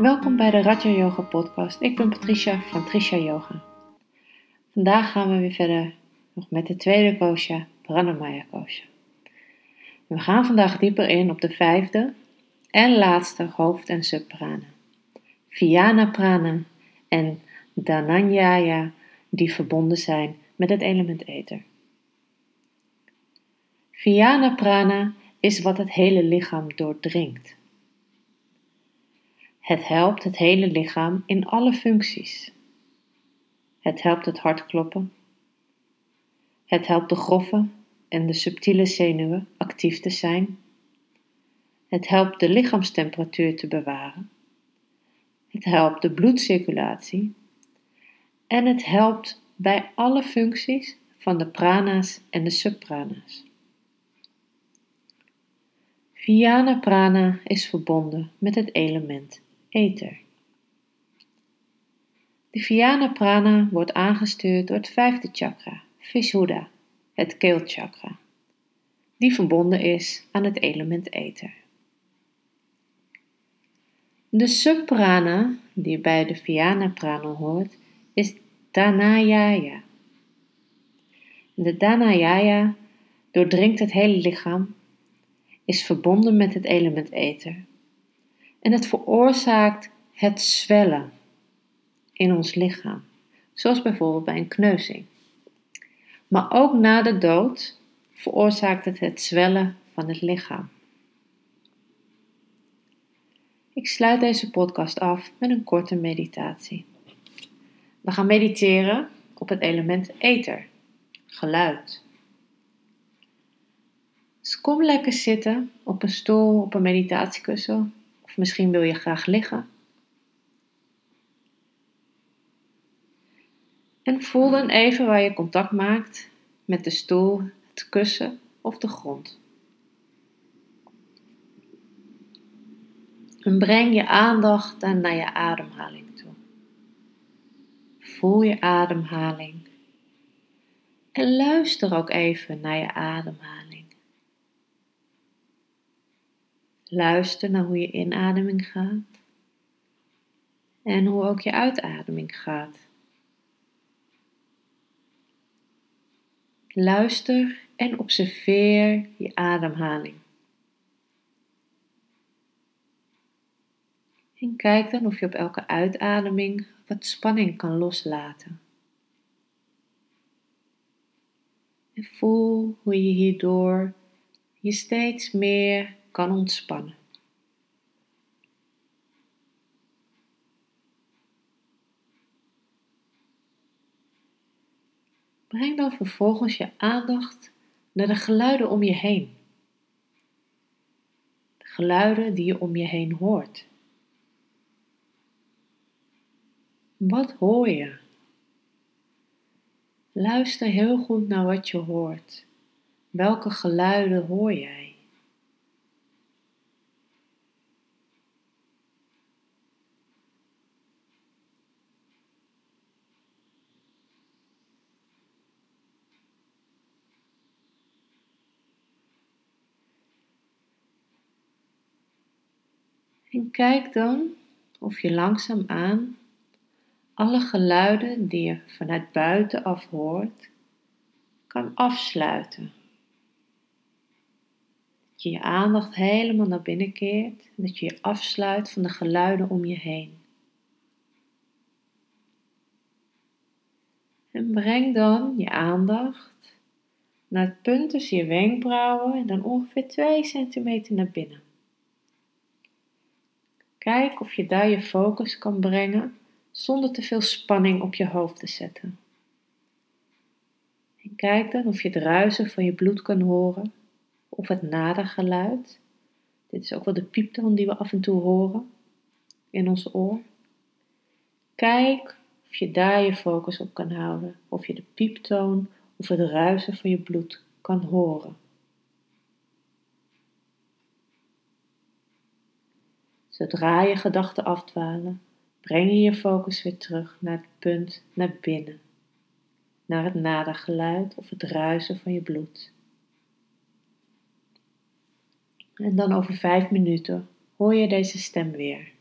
Welkom bij de Raja Yoga podcast. Ik ben Patricia van Trisha Yoga. Vandaag gaan we weer verder nog met de tweede kosha, Pranamaya kosha. We gaan vandaag dieper in op de vijfde en laatste hoofd- en subprana. Vyana prana en Dhananyaya die verbonden zijn met het element ether. Vyana prana is wat het hele lichaam doordringt. Het helpt het hele lichaam in alle functies. Het helpt het hart kloppen. Het helpt de grove en de subtiele zenuwen actief te zijn. Het helpt de lichaamstemperatuur te bewaren. Het helpt de bloedcirculatie. En het helpt bij alle functies van de prana's en de subprana's. Vyana prana is verbonden met het element ether. De Vyana prana wordt aangestuurd door het vijfde chakra, Vishuddha, het keelchakra, die verbonden is aan het element ether. De subprana, die bij de Vyana prana hoort, is Dhanayaya. De Dhanayaya doordringt het hele lichaam, is verbonden met het element ether en het veroorzaakt het zwellen in ons lichaam, zoals bijvoorbeeld bij een kneuzing. Maar ook na de dood veroorzaakt het het zwellen van het lichaam. Ik sluit deze podcast af met een korte meditatie. We gaan mediteren op het element ether, geluid. Dus kom lekker zitten op een stoel, op een meditatiekussen misschien wil je graag liggen. En voel dan even waar je contact maakt met de stoel, het kussen of de grond. En breng je aandacht dan naar je ademhaling toe. Voel je ademhaling. En luister ook even naar je ademhaling. Luister naar hoe je inademing gaat en hoe ook je uitademing gaat. Luister en observeer je ademhaling. En kijk dan of je op elke uitademing wat spanning kan loslaten. En voel hoe je hierdoor je steeds meer kan ontspannen. Breng dan vervolgens je aandacht naar de geluiden om je heen. De geluiden die je om je heen hoort. Wat hoor je? Luister heel goed naar wat je hoort. Welke geluiden hoor jij? En kijk dan of je langzaamaan alle geluiden die je vanuit buitenaf hoort, kan afsluiten. Dat je je aandacht helemaal naar binnen keert en dat je je afsluit van de geluiden om je heen. En breng dan je aandacht naar het punt tussen je wenkbrauwen en dan ongeveer 2 centimeter naar binnen. Kijk of je daar je focus kan brengen zonder te veel spanning op je hoofd te zetten. En kijk dan of je het ruisen van je bloed kan horen of het nadergeluid. Dit is ook wel de pieptoon die we af en toe horen in ons oor. Kijk of je daar je focus op kan houden, of je de pieptoon of het ruisen van je bloed kan horen. Zodra je gedachten afdwalen, breng je je focus weer terug naar het punt naar binnen, naar het nadergeluid of het ruisen van je bloed. En dan over vijf minuten hoor je deze stem weer.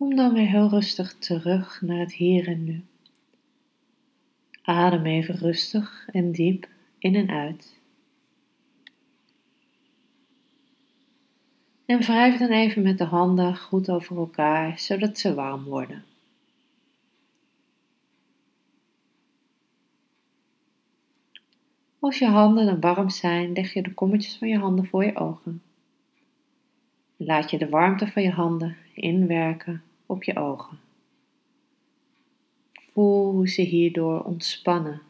Kom dan weer heel rustig terug naar het hier en nu. Adem even rustig en diep in en uit. En wrijf dan even met de handen goed over elkaar, zodat ze warm worden. Als je handen dan warm zijn, leg je de kommetjes van je handen voor je ogen. Laat je de warmte van je handen inwerken op je ogen. Voel hoe ze hierdoor ontspannen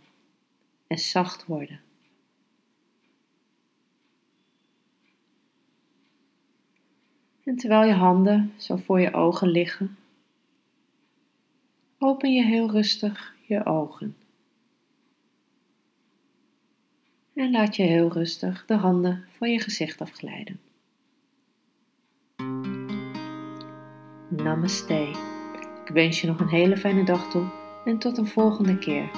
en zacht worden. En terwijl je handen zo voor je ogen liggen, open je heel rustig je ogen. En laat je heel rustig de handen van je gezicht afglijden. Namaste. Ik wens je nog een hele fijne dag toe en tot een volgende keer.